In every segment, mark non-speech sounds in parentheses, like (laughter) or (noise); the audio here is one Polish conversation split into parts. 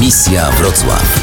Misja Wrocław.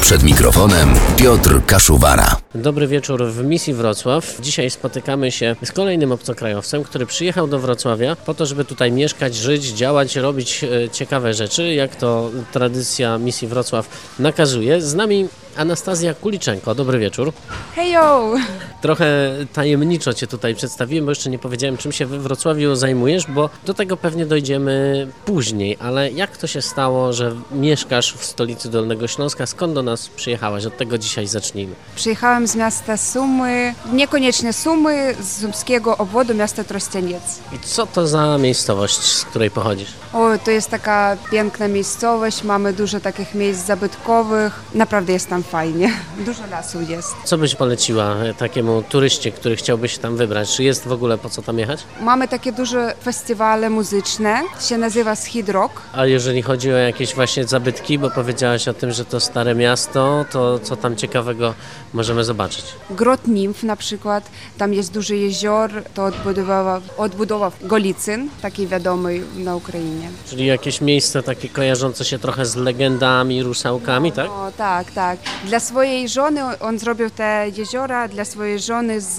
Przed mikrofonem Piotr Kaszuwara. Dobry wieczór w misji Wrocław. Dzisiaj spotykamy się z kolejnym obcokrajowcem, który przyjechał do Wrocławia po to, żeby tutaj mieszkać, żyć, działać, robić e, ciekawe rzeczy, jak to tradycja misji Wrocław nakazuje. Z nami Anastazja Kuliczenko. Dobry wieczór. Hejo! Trochę tajemniczo Cię tutaj przedstawiłem, bo jeszcze nie powiedziałem, czym się we Wrocławiu zajmujesz, bo do tego pewnie dojdziemy później. Ale jak to się stało, że mieszkasz w stolicy Dolnego Śląska? Skąd do nas przyjechałaś? Od tego dzisiaj zacznijmy. Przyjechałam z miasta Sumy, niekoniecznie Sumy, z sumskiego obwodu miasta Trostianiec. I co to za miejscowość, z której pochodzisz? O, to jest taka piękna miejscowość, mamy dużo takich miejsc zabytkowych, naprawdę jest tam fajnie, dużo lasów jest. Co byś poleciła e, takiemu turyście, który chciałby się tam wybrać? Czy jest w ogóle po co tam jechać? Mamy takie duże festiwale muzyczne, się nazywa Skid Rock. A jeżeli chodzi o jakieś właśnie zabytki, bo powiedziałaś o tym, że to stare miasto, to co tam ciekawego możemy zobaczyć? Grot Nimf na przykład, tam jest duży jezior, to odbudował, odbudował Golicyn, taki wiadomy na Ukrainie. Czyli jakieś miejsce takie kojarzące się trochę z legendami, rusałkami, tak? O, tak, tak. Dla swojej żony on zrobił te jeziora dla swojej żony z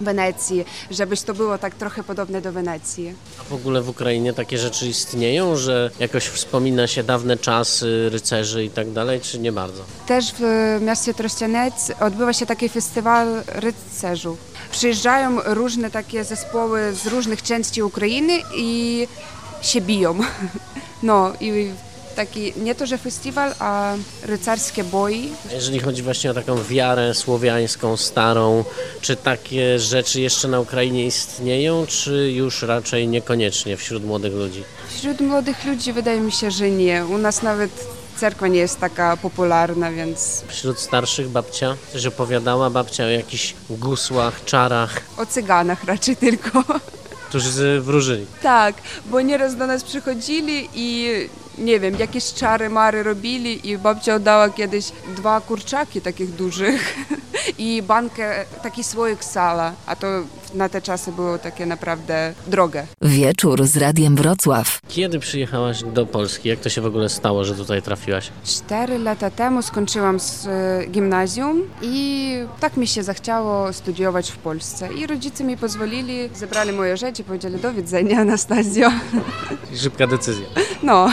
Wenecji, żebyś to było tak trochę podobne do Wenecji. A w ogóle w Ukrainie takie rzeczy istnieją, że jakoś wspomina się dawne czasy rycerzy i tak dalej, czy nie bardzo? Też w mieście Trościanec odbywa się taki festiwal rycerzów. Przyjeżdżają różne takie zespoły z różnych części Ukrainy i się biją. (laughs) No i taki nie to, że festiwal, a rycerskie boi. Jeżeli chodzi właśnie o taką wiarę słowiańską, starą, czy takie rzeczy jeszcze na Ukrainie istnieją, czy już raczej niekoniecznie wśród młodych ludzi? Wśród młodych ludzi wydaje mi się, że nie. U nas nawet cerkwa nie jest taka popularna, więc Wśród starszych babcia coś opowiadała, babcia o jakichś gusłach, czarach, o cyganach raczej tylko. którzy wróżyli. Tak, bo nieraz do nas przychodzili i nie wiem, jakieś czary mary robili i babcia oddała kiedyś dwa kurczaki takich dużych (laughs) i bankę, taki słoik sala, a to na te czasy było takie naprawdę drogie. Wieczór z Radiem Wrocław. Kiedy przyjechałaś do Polski? Jak to się w ogóle stało, że tutaj trafiłaś? Cztery lata temu skończyłam z e, gimnazjum i tak mi się zachciało studiować w Polsce. I rodzice mi pozwolili, zebrali moje rzeczy, powiedzieli do widzenia (laughs) Anastazjo. Szybka decyzja. No,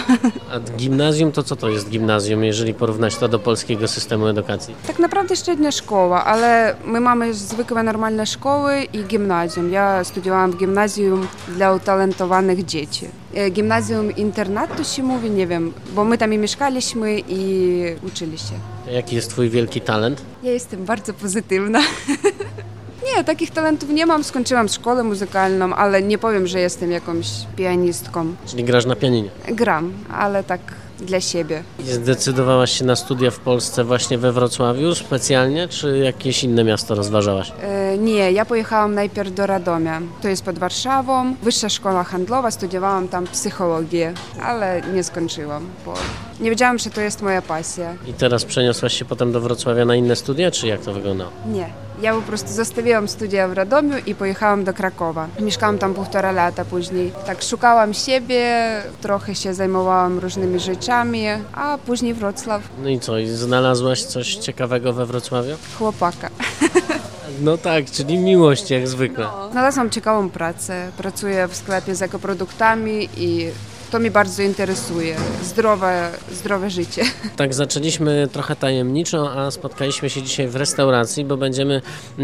A gimnazjum to co to jest gimnazjum, jeżeli porównać to do polskiego systemu edukacji? tak naprawdę średnia szkoła, ale my mamy zwykłe normalne szkoły i gimnazjum. Ja studiowałam w gimnazjum dla utalentowanych dzieci. E, Gimnazjum internat to się mówi, nie wiem, bo my tam i mieszkaliśmy i uczyli się. Jaki jest twój wielki talent? Ja jestem bardzo pozytywna. (laughs) Nie, takich talentów nie mam. Skończyłam szkołę muzykalną, ale nie powiem, że jestem jakąś pianistką. Czyli grasz na pianinie. Gram, ale tak dla siebie. Zdecydowałaś się na studia w Polsce właśnie we Wrocławiu specjalnie, czy jakieś inne miasto rozważałaś? E, nie, ja pojechałam najpierw do Radomia. To jest pod Warszawą. Wyższa szkoła handlowa, studiowałam tam psychologię, ale nie skończyłam, bo nie wiedziałam, że to jest moja pasja. I teraz przeniosłaś się potem do Wrocławia na inne studia, czy jak to wyglądało? Nie. Ja po prostu zostawiłam studia w Radomiu i pojechałam do Krakowa. Mieszkałam tam półtora lata później. Tak szukałam siebie, trochę się zajmowałam różnymi rzeczami, a później Wrocław, No i co, i znalazłaś coś ciekawego we Wrocławiu? chłopaka. No tak, czyli miłość jak zwykle. Znalazłam ciekawą pracę. Pracuję w sklepie z ekoproduktami i to mi bardzo interesuje. Zdrowe, zdrowe życie. (laughs) Tak zaczęliśmy trochę tajemniczo, a spotkaliśmy się dzisiaj w restauracji, bo będziemy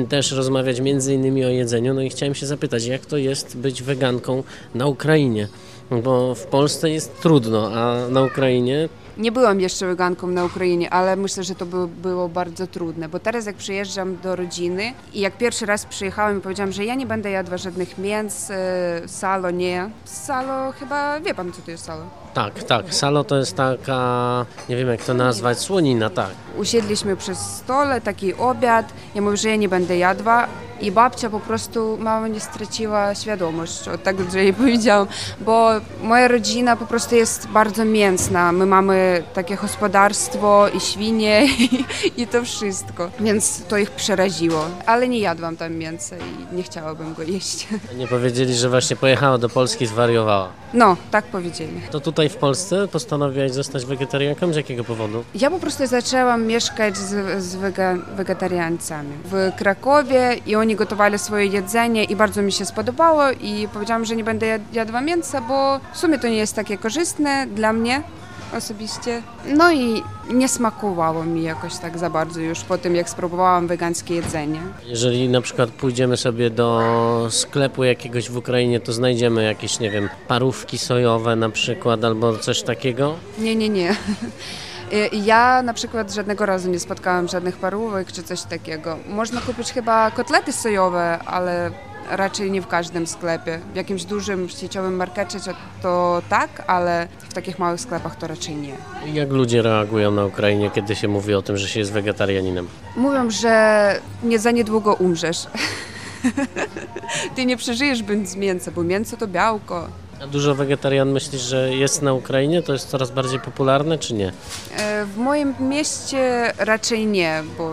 też rozmawiać między innymi o jedzeniu. No i chciałem się zapytać, jak to jest być weganką na Ukrainie? Bo w Polsce jest trudno, a na Ukrainie Nie byłam jeszcze weganką na Ukrainie, ale myślę, że to by, było bardzo trudne, bo teraz jak przyjeżdżam do rodziny i jak pierwszy raz przyjechałam i powiedziałam, że ja nie będę jadła żadnych mięs, e, salo nie. Salo chyba, wie pan co to jest salo? tak, tak, salo to jest taka, nie wiem jak to nazwać, słonina, tak. Usiedliśmy przy stole, taki obiad. Ja mówię, że ja nie będę jadła. I babcia po prostu, mama nie straciła tego, że jej powiedziałam, bo moja rodzina po prostu jest bardzo mięsna. My mamy takie gospodarstwo i świnie i, i to wszystko, więc to ich przeraziło. Ale nie jadłam tam mięsa i nie chciałabym go jeść. Nie powiedzieli, że właśnie pojechała do Polski i zwariowała. No, tak powiedzieli. To tutaj w Polsce postanowiłaś zostać wegetarianką? Z jakiego powodu? Ja po prostu zaczęłam mieszkać z, z wega, wegetariańcami w Krakowie i oni gotowali swoje jedzenie i bardzo mi się spodobało i powiedziałam, że nie będę jad- jadła mięsa, bo w sumie to nie jest takie korzystne dla mnie osobiście. No i nie smakowało mi jakoś tak za bardzo już po tym, jak spróbowałam wegańskie jedzenie. Jeżeli na przykład pójdziemy sobie do sklepu jakiegoś w Ukrainie, to znajdziemy jakieś, nie wiem, parówki sojowe na przykład albo coś takiego? Nie, nie, nie. (laughs) Y, Ja na przykład żadnego razu nie spotkałam żadnych parówek czy coś takiego. Można kupić chyba kotlety sojowe, ale raczej nie w każdym sklepie. W jakimś dużym sieciowym markecie to- to tak, ale w takich małych sklepach to raczej nie. Jak ludzie reagują na Ukrainie, kiedy się mówi o tym, że się jest wegetarianinem? Mówią, że nie za niedługo umrzesz. (laughs) Ty nie przeżyjesz bez mięsa, bo mięso to białko. A dużo wegetarian myślisz, że jest na Ukrainie? To jest coraz bardziej popularne, czy nie? E, W moim mieście raczej nie, bo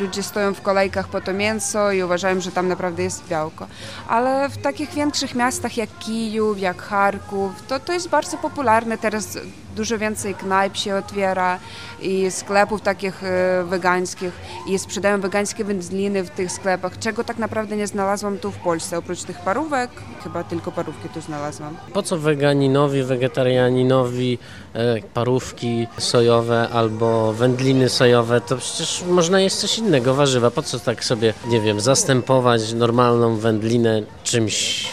ludzie stoją w kolejkach po to mięso i uważają, że tam naprawdę jest białko. Ale w takich większych miastach jak Kijów, jak Charków, to, to jest bardzo popularne. Teraz dużo więcej knajp się otwiera i sklepów takich e, wegańskich i sprzedają wegańskie wędliny w tych sklepach, czego tak naprawdę nie znalazłam tu w Polsce. Oprócz tych parówek, chyba tylko parówki tu znalazłam. Po co weganinowi, wegetarianinowi e, parówki sojowe albo wędliny sojowe? To przecież można jeść coś innego, warzywa. Po co tak sobie, nie wiem, zastępować normalną wędlinę czymś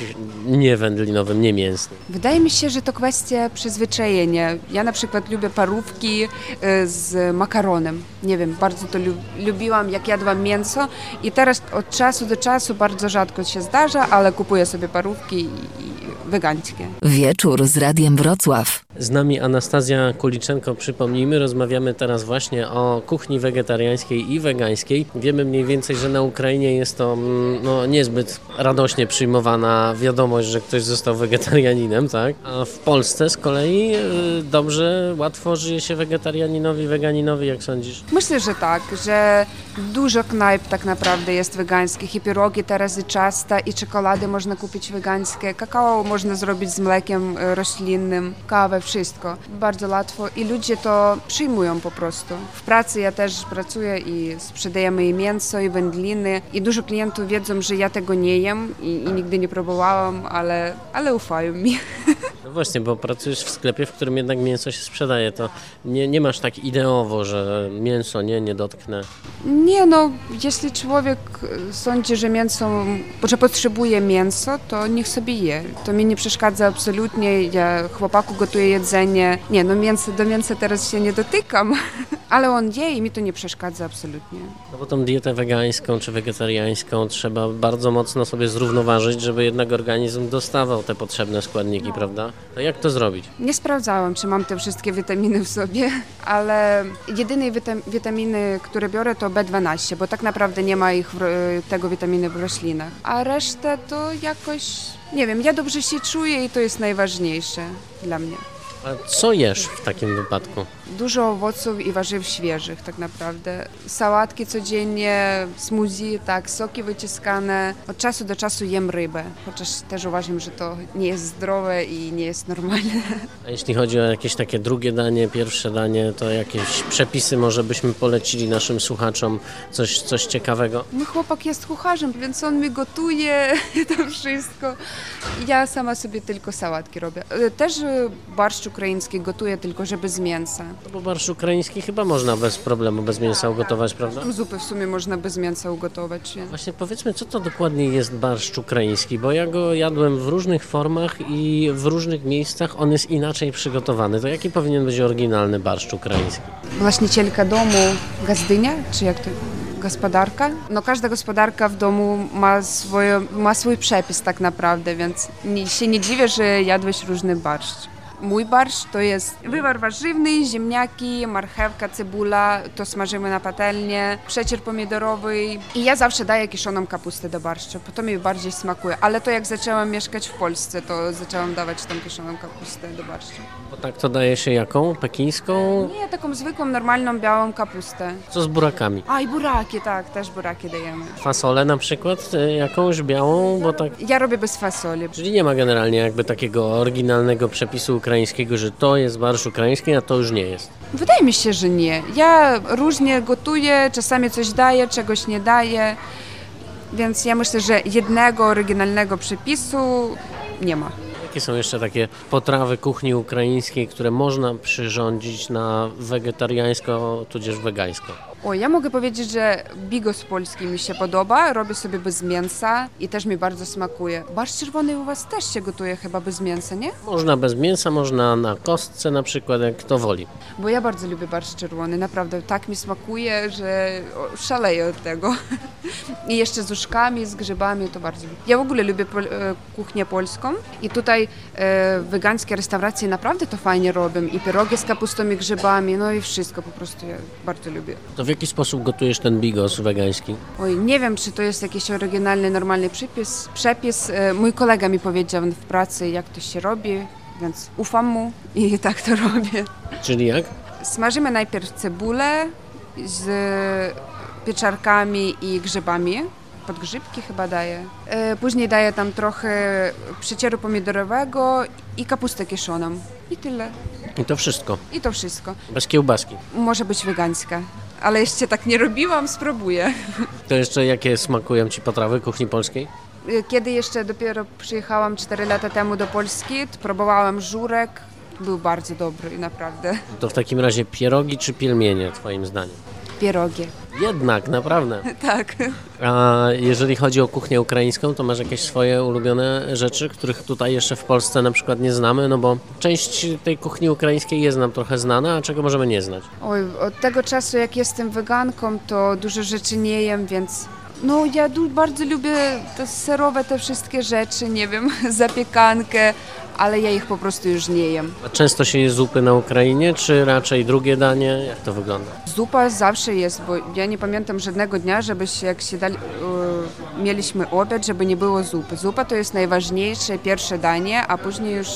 niewędlinowym, niemięsnym? Wydaje mi się, że to kwestia przyzwyczajenia. Ja na przykład lubię parówki e, z makaronem. Nie wiem, bardzo to lu- lubiłam, jak jadłam mięso i teraz od czasu do czasu bardzo rzadko się zdarza, ale kupuję sobie parówki i, i wegańskie. Wieczór z Radiem Wrocław. Z nami Anastazja Kuliczenko, przypomnijmy, rozmawiamy teraz właśnie o kuchni wegetariańskiej i wegańskiej. Wiemy mniej więcej, że na Ukrainie jest to mm, no, niezbyt radośnie przyjmowana wiadomość, że ktoś został wegetarianinem, tak? A w Polsce z kolei y, dobrze, łatwo żyje się wegetarianinowi, weganinowi, jak sądzisz? Myślę, że tak, że dużo knajp tak naprawdę jest wegańskich i pierogi teraz i ciasta i czekolady można kupić wegańskie, kakao można zrobić z mlekiem e, roślinnym, kawę, wszystko. Bardzo łatwo i ludzie to przyjmują po prostu. W pracy ja też pracuję i sprzedajemy i mięso i wędliny i dużo klientów wiedzą, że ja tego nie jem i, i nigdy nie próbowałam, ale, ale ufają mi. (laughs) No właśnie, bo pracujesz w sklepie, w którym jednak mięso się sprzedaje, to nie, nie masz tak ideowo, że mięso nie, nie dotknę. Nie no, jeśli człowiek e, sądzi, że mięso, że potrzebuje mięso, to niech sobie je. To mi nie przeszkadza absolutnie. Ja chłopaku gotuję jedzenie. Nie no, mięso, do mięsa teraz się nie dotykam, (laughs) ale on je i mi to nie przeszkadza absolutnie. No bo tą dietę wegańską czy wegetariańską trzeba bardzo mocno sobie zrównoważyć, żeby jednak organizm dostawał te potrzebne składniki, prawda? To jak to zrobić? Nie sprawdzałam, czy mam te wszystkie witaminy w sobie, (laughs) ale jedyne witam- witaminy, które biorę, to B12, bo tak naprawdę nie ma ich ro- tego witaminy w roślinach. A resztę to jakoś, nie wiem, ja dobrze się czuję i to jest najważniejsze dla mnie. A co jesz w takim wypadku? Dużo owoców i warzyw świeżych tak naprawdę. Sałatki codziennie, smoothie, tak, soki wyciskane. Od czasu do czasu jem rybę, chociaż też uważam, że to nie jest zdrowe i nie jest normalne. A jeśli chodzi o jakieś takie drugie danie, pierwsze danie, to jakieś przepisy może byśmy polecili naszym słuchaczom, coś, coś ciekawego? Mój chłopak jest kucharzem, więc on mi gotuje (laughs) to wszystko. Ja sama sobie tylko sałatki robię. Też barszcz ukraiński gotuję, tylko że bez mięsa. No bo barszcz ukraiński chyba można bez problemu, bez mięsa ugotować, prawda? Zupy w sumie można bez mięsa ugotować. Właśnie powiedzmy, co to dokładnie jest barszcz ukraiński, bo ja go jadłem w różnych formach i w różnych miejscach on jest inaczej przygotowany. To jaki powinien być oryginalny barszcz ukraiński? Właścicielka domu, gazdynia, czy jak to, gospodarka? No każda gospodarka w domu ma, swoje, ma swój przepis tak naprawdę, więc nie, się nie dziwię, że jadłeś różny barszcz. Mój barszcz to jest wywar warzywny, ziemniaki, marchewka, cebula, to smażymy na patelnię, przecier pomidorowy i ja zawsze daję kiszoną kapustę do barszczu, bo to mi bardziej smakuje. Ale to jak zaczęłam mieszkać w Polsce, to zaczęłam dawać tą kiszoną kapustę do barszczu. Bo tak to daje się jaką? Pekińską? Nie, taką zwykłą, normalną, białą kapustę. Co z burakami? A i buraki, tak, też buraki dajemy. Fasolę na przykład? y, Jakąś białą? Bo tak... Ja robię bez fasoli. Czyli nie ma generalnie jakby takiego oryginalnego przepisu ukraińskiego, że to jest barsz ukraiński, a to już nie jest. Wydaje mi się, że nie. Ja różnie gotuję, czasami coś daję, czegoś nie daję, więc ja myślę, że jednego oryginalnego przepisu nie ma. Jakie są jeszcze takie potrawy kuchni ukraińskiej, które można przyrządzić na wegetariańsko, tudzież wegańsko? O, ja mogę powiedzieć, że bigos polski mi się podoba, robię sobie bez mięsa i też mi bardzo smakuje. Barszcz czerwony u Was też się gotuje chyba bez mięsa, nie? Można bez mięsa, można na kostce na przykład, jak kto woli. Bo ja bardzo lubię barszcz czerwony, naprawdę tak mi smakuje, że szaleję od tego. (laughs) I jeszcze z uszkami, z grzybami, to bardzo lubię. Ja w ogóle lubię pol- e, kuchnię polską i tutaj e, wegańskie restauracje naprawdę to fajnie robią. I pierogi z kapustą i grzybami, no i wszystko po prostu ja bardzo lubię. To jaki sposób gotujesz ten bigos wegański? Oj, nie wiem, czy to jest jakiś oryginalny, normalny przepis. przepis. E, Mój kolega mi powiedział w pracy, jak to się robi, więc ufam mu i (laughs) tak to robię. Czyli jak? Smażymy najpierw cebulę z pieczarkami i grzybami. Podgrzybki chyba daję. E, Później daję tam trochę przecieru pomidorowego i kapustę kiszoną. I tyle. I to wszystko. I to wszystko. Bez kiełbaski. Może być wegańska. Ale jeszcze tak nie robiłam, spróbuję. To jeszcze jakie smakują Ci potrawy kuchni polskiej? Kiedy jeszcze dopiero przyjechałam 4 lata temu do Polski, próbowałam żurek. Był bardzo dobry, naprawdę. To w takim razie pierogi czy pielmienie, Twoim zdaniem? Pierogi. Jednak, naprawdę. (laughs) Tak. A jeżeli chodzi o kuchnię ukraińską, to masz jakieś swoje ulubione rzeczy, których tutaj jeszcze w Polsce na przykład nie znamy? No bo część tej kuchni ukraińskiej jest nam trochę znana, a czego możemy nie znać? Oj, od tego czasu jak jestem weganką, to dużo rzeczy nie jem, więc no ja bardzo lubię te serowe te wszystkie rzeczy, nie wiem, (laughs) zapiekankę, ale ja ich po prostu już nie jem. A często się je zupy na Ukrainie, czy raczej drugie danie? Jak to wygląda? Zupa zawsze jest, bo ja nie pamiętam żadnego dnia, żeby się, jak się dali, e, mieliśmy obiad, żeby nie było zupy. Zupa to jest najważniejsze pierwsze danie, a później już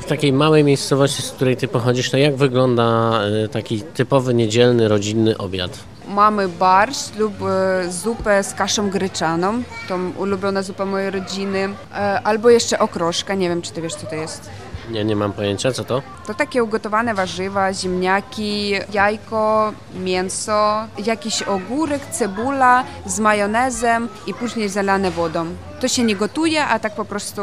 W takiej małej miejscowości, z której Ty pochodzisz, to jak wygląda y, taki typowy niedzielny, rodzinny obiad? mamy barszcz lub e, zupę z kaszą gryczaną, to ulubiona zupa mojej rodziny, e, albo jeszcze okroszka, nie wiem czy ty wiesz co to jest. Nie, nie mam pojęcia, co to? To takie ugotowane warzywa, ziemniaki, jajko, mięso, jakiś ogórek, cebula z majonezem i później zalane wodą. To się nie gotuje, a tak po prostu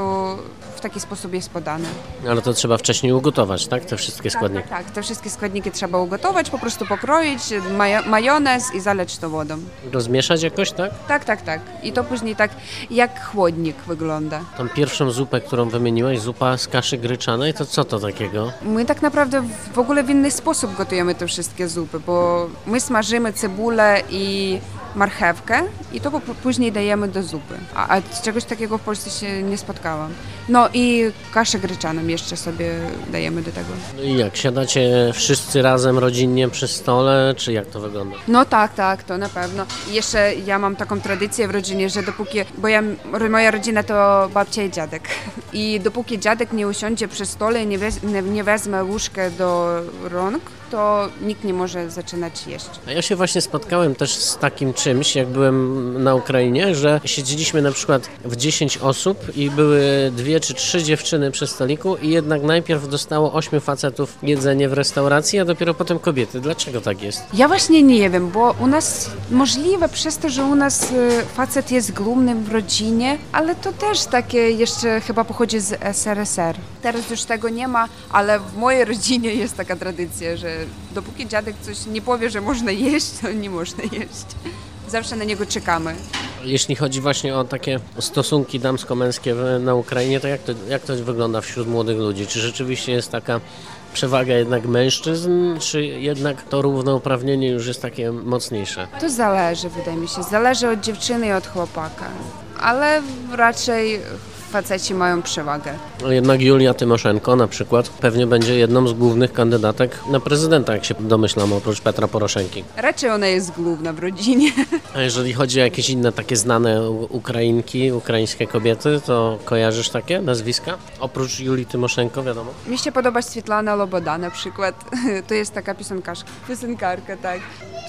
w taki sposób jest podane. Ale to trzeba wcześniej ugotować, tak? Te wszystkie składniki. Tak, tak, te wszystkie składniki trzeba ugotować, po prostu pokroić, majo- majonez i zaleć to wodą. Rozmieszać jakoś, tak? Tak, tak, tak. I to później tak jak chłodnik wygląda. Tą pierwszą zupę, którą wymieniłaś, zupa z kaszy gryczanej, to co to takiego? My tak naprawdę w- ogóle w inny sposób gotujemy te wszystkie zupy, bo my smażymy cebulę i marchewkę i to później dajemy do zupy. A, a czegoś takiego w Polsce się nie spotkałam. No i kaszę gryczaną jeszcze sobie dajemy do tego. No i jak, siadacie wszyscy razem rodzinnie przy stole, czy jak to wygląda? No tak, tak, to na pewno. I jeszcze ja mam taką tradycję w rodzinie, że dopóki, bo ja, moja rodzina to babcia i dziadek. (laughs) I dopóki dziadek nie usiądzie przy stole i nie, wez, nie, nie wezmę łóżkę do rąk, to nikt nie może zaczynać jeść. A ja się właśnie spotkałem też z takim czymś, jak byłem na Ukrainie, że siedzieliśmy na przykład w 10 osób i były dwie czy trzy dziewczyny przy stoliku i jednak najpierw dostało ośmiu facetów jedzenie w restauracji, a dopiero potem kobiety. Dlaczego tak jest? Ja właśnie nie wiem, bo u nas możliwe przez to, że u nas y, facet jest głównym w rodzinie, ale to też takie jeszcze chyba pochodzi z SRSR. Teraz już tego nie ma, ale w mojej rodzinie jest taka tradycja, że dopóki dziadek coś nie powie, że można jeść, to nie można jeść. Zawsze na niego czekamy. Jeśli chodzi właśnie o takie stosunki damsko-męskie na Ukrainie, to jak, to jak to wygląda wśród młodych ludzi? Czy rzeczywiście jest taka przewaga jednak mężczyzn, czy jednak to równouprawnienie już jest takie mocniejsze? To zależy, wydaje mi się. Zależy od dziewczyny i od chłopaka. Ale raczej faceci mają przewagę. Jednak Julia Tymoszenko na przykład pewnie będzie jedną z głównych kandydatek na prezydenta, jak się domyślam, oprócz Petra Poroszenki. Raczej ona jest główna w rodzinie. (laughs) A jeżeli chodzi o jakieś inne takie znane Ukrainki, ukraińskie kobiety, to kojarzysz takie nazwiska? Oprócz Julii Tymoszenko, wiadomo. Mi się podoba Swietlana Loboda na przykład. (laughs) To jest taka piosenkarka. Piosenkarka, tak.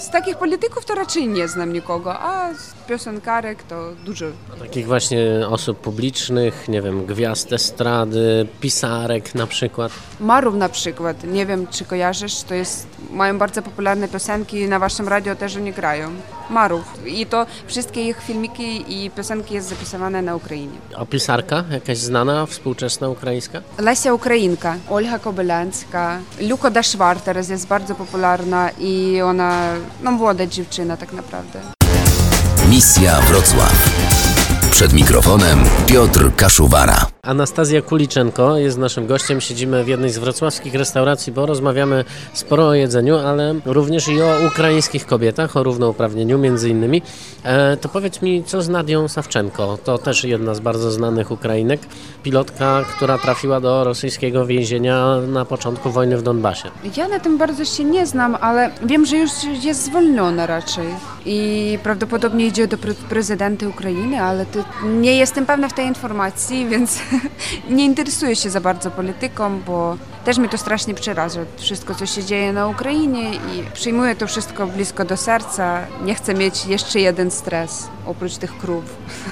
Z takich polityków to raczej nie znam nikogo, a z piosenkarek to dużo. Takich właśnie osób publicznych, nie wiem, gwiazd estrady, pisarek na przykład. Marów na przykład, nie wiem czy kojarzysz, to jest, mają bardzo popularne piosenki, na waszym radio też oni grają. Marów. I to wszystkie ich filmiki i piosenki jest zapisywane na Ukrainie. A pisarka jakaś znana, współczesna ukraińska? Lesia Ukrainka, Olga Kobylańska, Luka Daszwar teraz jest bardzo popularna i ona, no młoda dziewczyna tak naprawdę. Misja Wrocław. Przed mikrofonem Piotr Kaszuwara. Anastazja Kuliczenko jest naszym gościem. Siedzimy w jednej z wrocławskich restauracji, bo rozmawiamy sporo o jedzeniu, ale również i o ukraińskich kobietach, o równouprawnieniu między innymi. E, to powiedz mi, co z Nadią Sawczenko? To też jedna z bardzo znanych Ukrainek, pilotka, która trafiła do rosyjskiego więzienia na początku wojny w Donbasie. Ja na tym bardzo się nie znam, ale wiem, że już jest zwolniona raczej i prawdopodobnie idzie do pre- prezydenta Ukrainy, ale nie jestem pewna w tej informacji, (laughs) więc (laughs) nie interesuję się za bardzo polityką, bo też mnie to strasznie przeraża, wszystko co się dzieje na Ukrainie i przyjmuję to wszystko blisko do serca. Nie chcę mieć jeszcze jeden stres oprócz tych krów.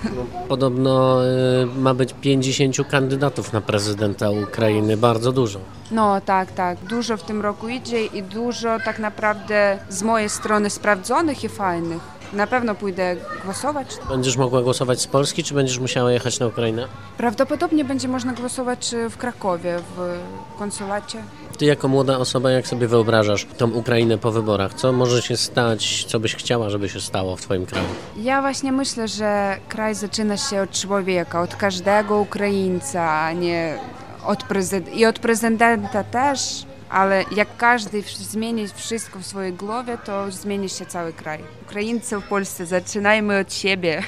(laughs) Podobno y, ma być 50 kandydatów na prezydenta Ukrainy, bardzo dużo. No tak, tak. Dużo w tym roku idzie i dużo tak naprawdę z mojej strony sprawdzonych i fajnych. Na pewno pójdę głosować. Będziesz mogła głosować z Polski, czy będziesz musiała jechać na Ukrainę? Prawdopodobnie będzie można głosować e, w Krakowie, w konsulacie. Ty jako młoda osoba, jak sobie wyobrażasz tą Ukrainę po wyborach? Co może się stać, co byś chciała, żeby się stało w twoim kraju? Ja właśnie myślę, że kraj zaczyna się od człowieka, od każdego Ukraińca, a nie od prezydenta. I od prezydenta też, ale jak każdy zmieni wszystko w swojej głowie, to zmieni się cały kraj. Ukraińcy w Polsce, zaczynajmy od siebie.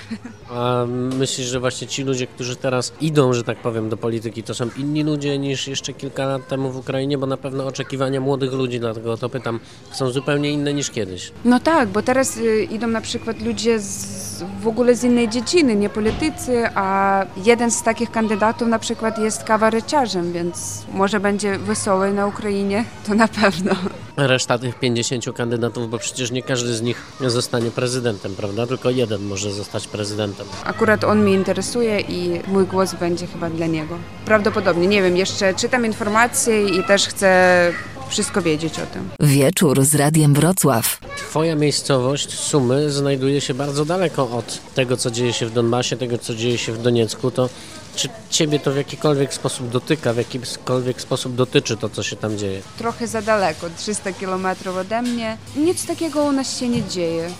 A myślisz, że właśnie ci ludzie, którzy teraz idą, że tak powiem, do polityki, to są inni ludzie niż jeszcze kilka lat temu w Ukrainie? Bo na pewno oczekiwania młodych ludzi, dlatego to pytam, są zupełnie inne niż kiedyś. No tak, bo teraz y, idą na przykład ludzie z, w ogóle z innej dziedziny, nie politycy, a jeden z takich kandydatów na przykład jest kawaryciarzem, więc może będzie wesoły na Ukrainie, to na pewno. Reszta tych 50 kandydatów, bo przecież nie każdy z nich zostanie prezydentem, prawda? Tylko jeden może zostać prezydentem. Akurat on mnie interesuje i mój głos będzie chyba dla niego. Prawdopodobnie, nie wiem, jeszcze czytam informacje i też chcę wszystko wiedzieć o tym. Wieczór z Radiem Wrocław. Twoja miejscowość Sumy znajduje się bardzo daleko od tego, co dzieje się w Donbasie, tego, co dzieje się w Doniecku. To czy ciebie to w jakikolwiek sposób dotyka, w jakikolwiek sposób dotyczy to, co się tam dzieje? Trochę za daleko, 300 kilometrów ode mnie. Nic takiego u nas się nie dzieje.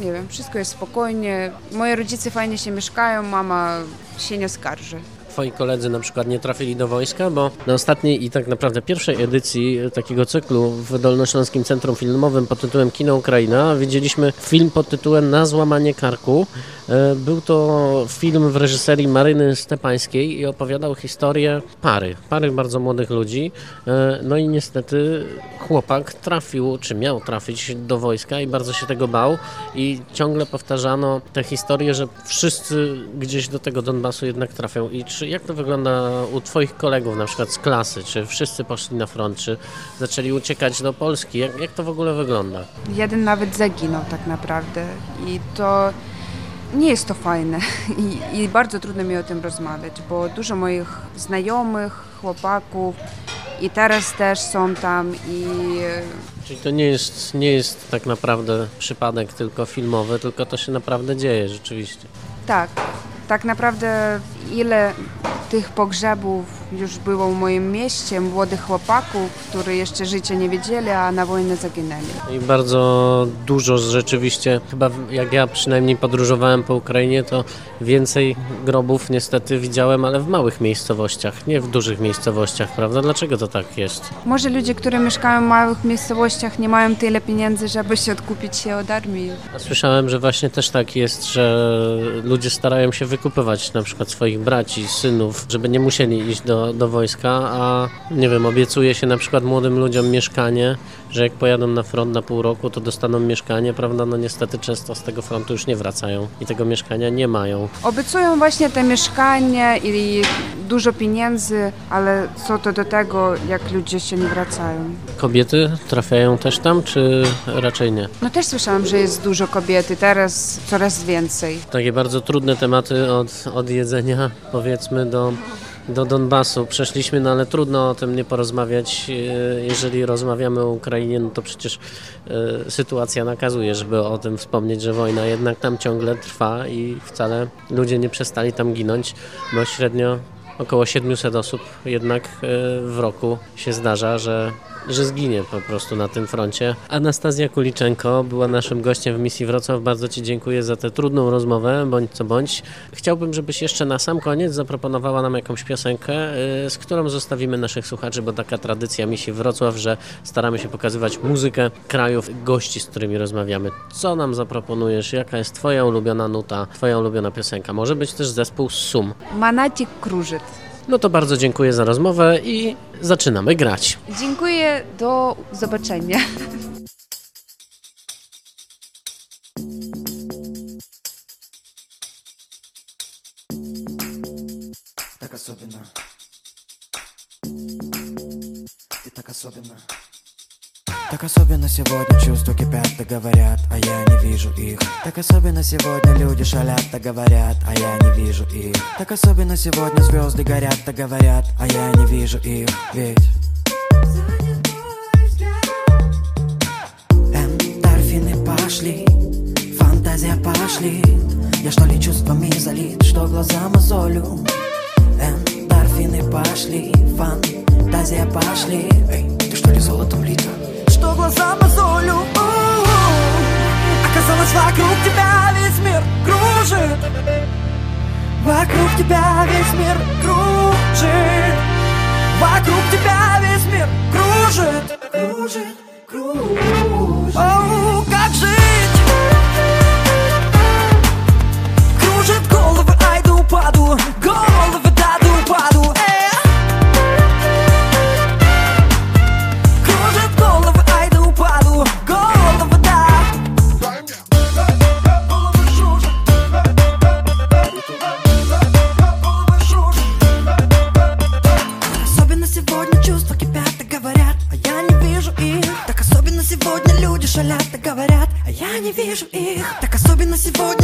Nie wiem, wszystko jest spokojnie. Moi rodzice fajnie się mieszkają, mama się nie skarży. Twoi koledzy na przykład nie trafili do wojska, bo na ostatniej i tak naprawdę pierwszej edycji takiego cyklu w Dolnośląskim Centrum Filmowym pod tytułem Kino Ukraina widzieliśmy film pod tytułem Na złamanie karku. E, Był to film w reżyserii Maryny Stepańskiej i opowiadał historię pary, pary bardzo młodych ludzi. E, No i niestety chłopak trafił, czy miał trafić do wojska i bardzo się tego bał i ciągle powtarzano tę historię, że wszyscy gdzieś do tego Donbasu jednak trafią. I czy jak to wygląda u Twoich kolegów na przykład z klasy? Czy wszyscy poszli na front, czy zaczęli uciekać do Polski? Jak, jak to w ogóle wygląda? Jeden nawet zaginął tak naprawdę i to nie jest to fajne (laughs) I, i bardzo trudno mi o tym rozmawiać, bo dużo moich znajomych, chłopaków i teraz też są tam i Czyli to nie jest, nie jest tak naprawdę przypadek tylko filmowy, tylko to się naprawdę dzieje rzeczywiście. tak, tak naprawdę ile tych pogrzebów już było w moim mieście, młodych chłopaków, którzy jeszcze życia nie wiedzieli, a na wojnę zaginęli. I bardzo dużo rzeczywiście, chyba jak ja przynajmniej podróżowałem po Ukrainie, to więcej grobów niestety widziałem, ale w małych miejscowościach, nie w dużych miejscowościach, prawda? Dlaczego to tak jest? Może ludzie, którzy mieszkają w małych miejscowościach, nie mają tyle pieniędzy, żeby się odkupić się od armii. A Słyszałem, że właśnie też tak jest, że ludzie starają się wykupywać na przykład swoich braci, synów, żeby nie musieli iść do, do wojska, a nie wiem, obiecuje się na przykład młodym ludziom mieszkanie, że jak pojadą na front na pół roku, to dostaną mieszkanie, prawda? No niestety często z tego frontu już nie wracają i tego mieszkania nie mają. Obiecują właśnie te mieszkania i dużo pieniędzy, ale co to do tego, jak ludzie się nie wracają. Kobiety trafiają też tam, czy raczej nie? No też słyszałam, że jest dużo kobiety, teraz coraz więcej. Takie bardzo trudne tematy od, od jedzenia, powiedzmy, do, do Donbasu. Przeszliśmy, no ale trudno o tym nie porozmawiać. E, Jeżeli rozmawiamy o Ukrainie, no to przecież e, sytuacja nakazuje, żeby o tym wspomnieć, że wojna jednak tam ciągle trwa i wcale ludzie nie przestali tam ginąć, bo średnio około 700 osób jednak e, w roku się zdarza, że że zginie po prostu na tym froncie. Anastazja Kuliczenko była naszym gościem w misji Wrocław. Bardzo Ci dziękuję za tę trudną rozmowę, bądź co bądź. Chciałbym, żebyś jeszcze na sam koniec zaproponowała nam jakąś piosenkę, y, z którą zostawimy naszych słuchaczy, bo taka tradycja misji Wrocław, że staramy się pokazywać muzykę krajów, gości, z którymi rozmawiamy. Co nam zaproponujesz? Jaka jest Twoja ulubiona nuta, Twoja ulubiona piosenka? Może być też zespół Sum. Manatik Krużyt. No to bardzo dziękuję za rozmowę i zaczynamy grać. Dziękuję, do zobaczenia. Так особенно сегодня чувства кипят, да говорят, а я не вижу их. Так особенно сегодня люди шалят, да говорят, а я не вижу их. Так особенно сегодня звезды горят, да говорят, а я не вижу их. Ведь Эндорфины пошли, фантазия пошли Я что ли чувствами залит, что глаза мозолю Эндорфины пошли, фантазия пошли Эй, ты что ли золотом лита? Что глаза мозолю. Оказалось вокруг тебя весь мир кружит. Вокруг тебя весь мир кружит. Вокруг тебя весь мир кружит. Кружит, кружит шалят и говорят, а я не вижу их. Так особенно сегодня